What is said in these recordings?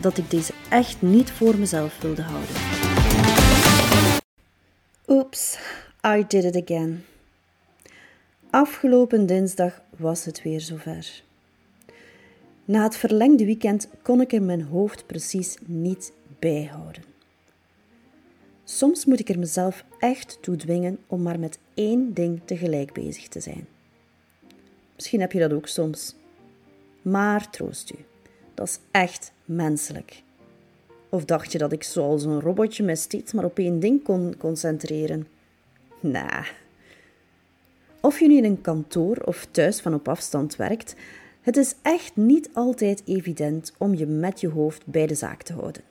dat ik deze echt niet voor mezelf wilde houden. Oeps, I did it again. Afgelopen dinsdag was het weer zover. Na het verlengde weekend kon ik er mijn hoofd precies niet bijhouden. Soms moet ik er mezelf echt toe dwingen om maar met één ding tegelijk bezig te zijn. Misschien heb je dat ook soms. Maar troost u, dat is echt menselijk. Of dacht je dat ik zoals een robotje me steeds maar op één ding kon concentreren? Nah. Of je nu in een kantoor of thuis van op afstand werkt, het is echt niet altijd evident om je met je hoofd bij de zaak te houden.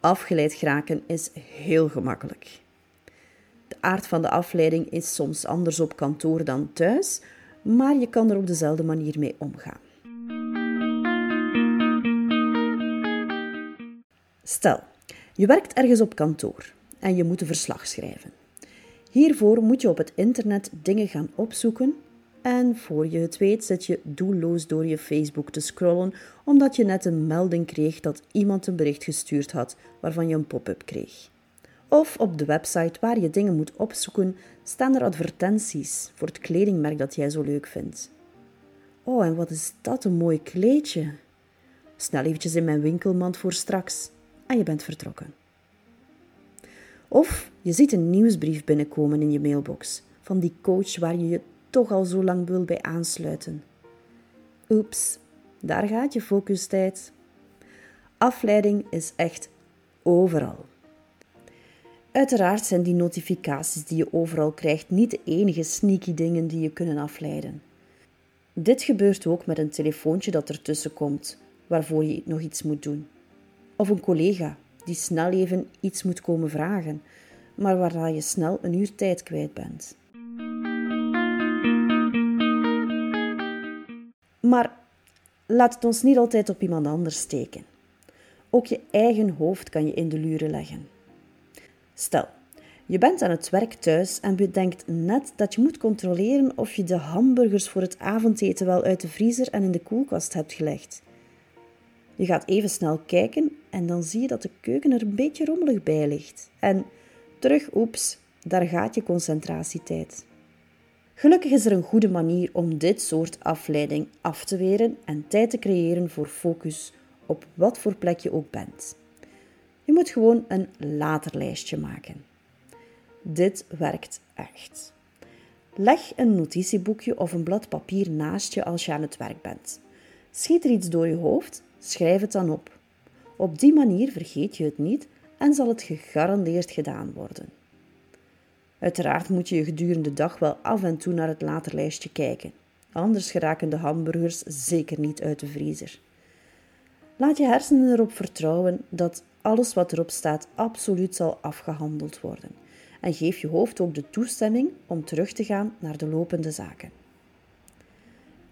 Afgeleid geraken is heel gemakkelijk. De aard van de afleiding is soms anders op kantoor dan thuis, maar je kan er op dezelfde manier mee omgaan. Stel, je werkt ergens op kantoor en je moet een verslag schrijven. Hiervoor moet je op het internet dingen gaan opzoeken en voor je het weet zit je doelloos door je Facebook te scrollen omdat je net een melding kreeg dat iemand een bericht gestuurd had waarvan je een pop-up kreeg. Of op de website waar je dingen moet opzoeken staan er advertenties voor het kledingmerk dat jij zo leuk vindt. Oh, en wat is dat een mooi kleedje. Snel eventjes in mijn winkelmand voor straks je bent vertrokken. Of je ziet een nieuwsbrief binnenkomen in je mailbox van die coach waar je je toch al zo lang wil bij aansluiten. Oeps, daar gaat je focustijd. Afleiding is echt overal. Uiteraard zijn die notificaties die je overal krijgt niet de enige sneaky dingen die je kunnen afleiden. Dit gebeurt ook met een telefoontje dat ertussen komt, waarvoor je nog iets moet doen. Of een collega die snel even iets moet komen vragen, maar waarna je snel een uur tijd kwijt bent. Maar laat het ons niet altijd op iemand anders steken. Ook je eigen hoofd kan je in de luren leggen. Stel, je bent aan het werk thuis en bedenkt net dat je moet controleren of je de hamburgers voor het avondeten wel uit de vriezer en in de koelkast hebt gelegd. Je gaat even snel kijken en dan zie je dat de keuken er een beetje rommelig bij ligt. En terug, oeps, daar gaat je concentratietijd. Gelukkig is er een goede manier om dit soort afleiding af te weren en tijd te creëren voor focus op wat voor plek je ook bent. Je moet gewoon een laterlijstje maken. Dit werkt echt. Leg een notitieboekje of een blad papier naast je als je aan het werk bent. Schiet er iets door je hoofd, schrijf het dan op. Op die manier vergeet je het niet en zal het gegarandeerd gedaan worden. Uiteraard moet je gedurende de dag wel af en toe naar het laterlijstje kijken. Anders geraken de hamburgers zeker niet uit de vriezer. Laat je hersenen erop vertrouwen dat alles wat erop staat absoluut zal afgehandeld worden. En geef je hoofd ook de toestemming om terug te gaan naar de lopende zaken.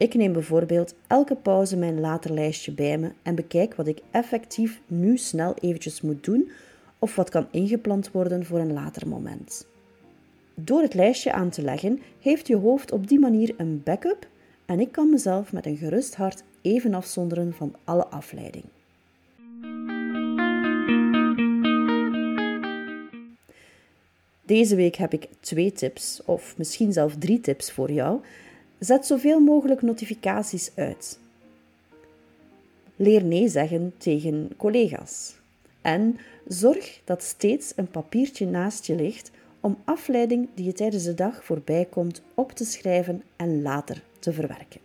Ik neem bijvoorbeeld elke pauze mijn laterlijstje bij me en bekijk wat ik effectief nu snel eventjes moet doen of wat kan ingepland worden voor een later moment. Door het lijstje aan te leggen, heeft je hoofd op die manier een backup en ik kan mezelf met een gerust hart even afzonderen van alle afleiding. Deze week heb ik twee tips, of misschien zelfs drie tips voor jou. Zet zoveel mogelijk notificaties uit. Leer nee zeggen tegen collega's. En zorg dat steeds een papiertje naast je ligt om afleiding die je tijdens de dag voorbij komt op te schrijven en later te verwerken.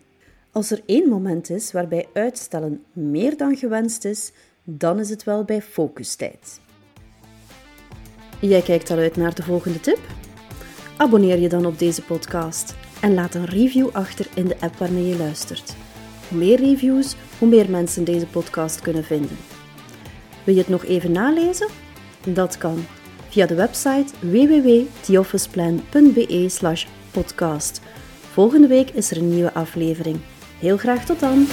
Als er één moment is waarbij uitstellen meer dan gewenst is, dan is het wel bij focustijd. Jij kijkt al uit naar de volgende tip? Abonneer je dan op deze podcast en laat een review achter in de app waarmee je luistert. Hoe meer reviews, hoe meer mensen deze podcast kunnen vinden. Wil je het nog even nalezen? Dat kan via de website www.theofficeplan.be/podcast. Volgende week is er een nieuwe aflevering. Heel graag tot dan!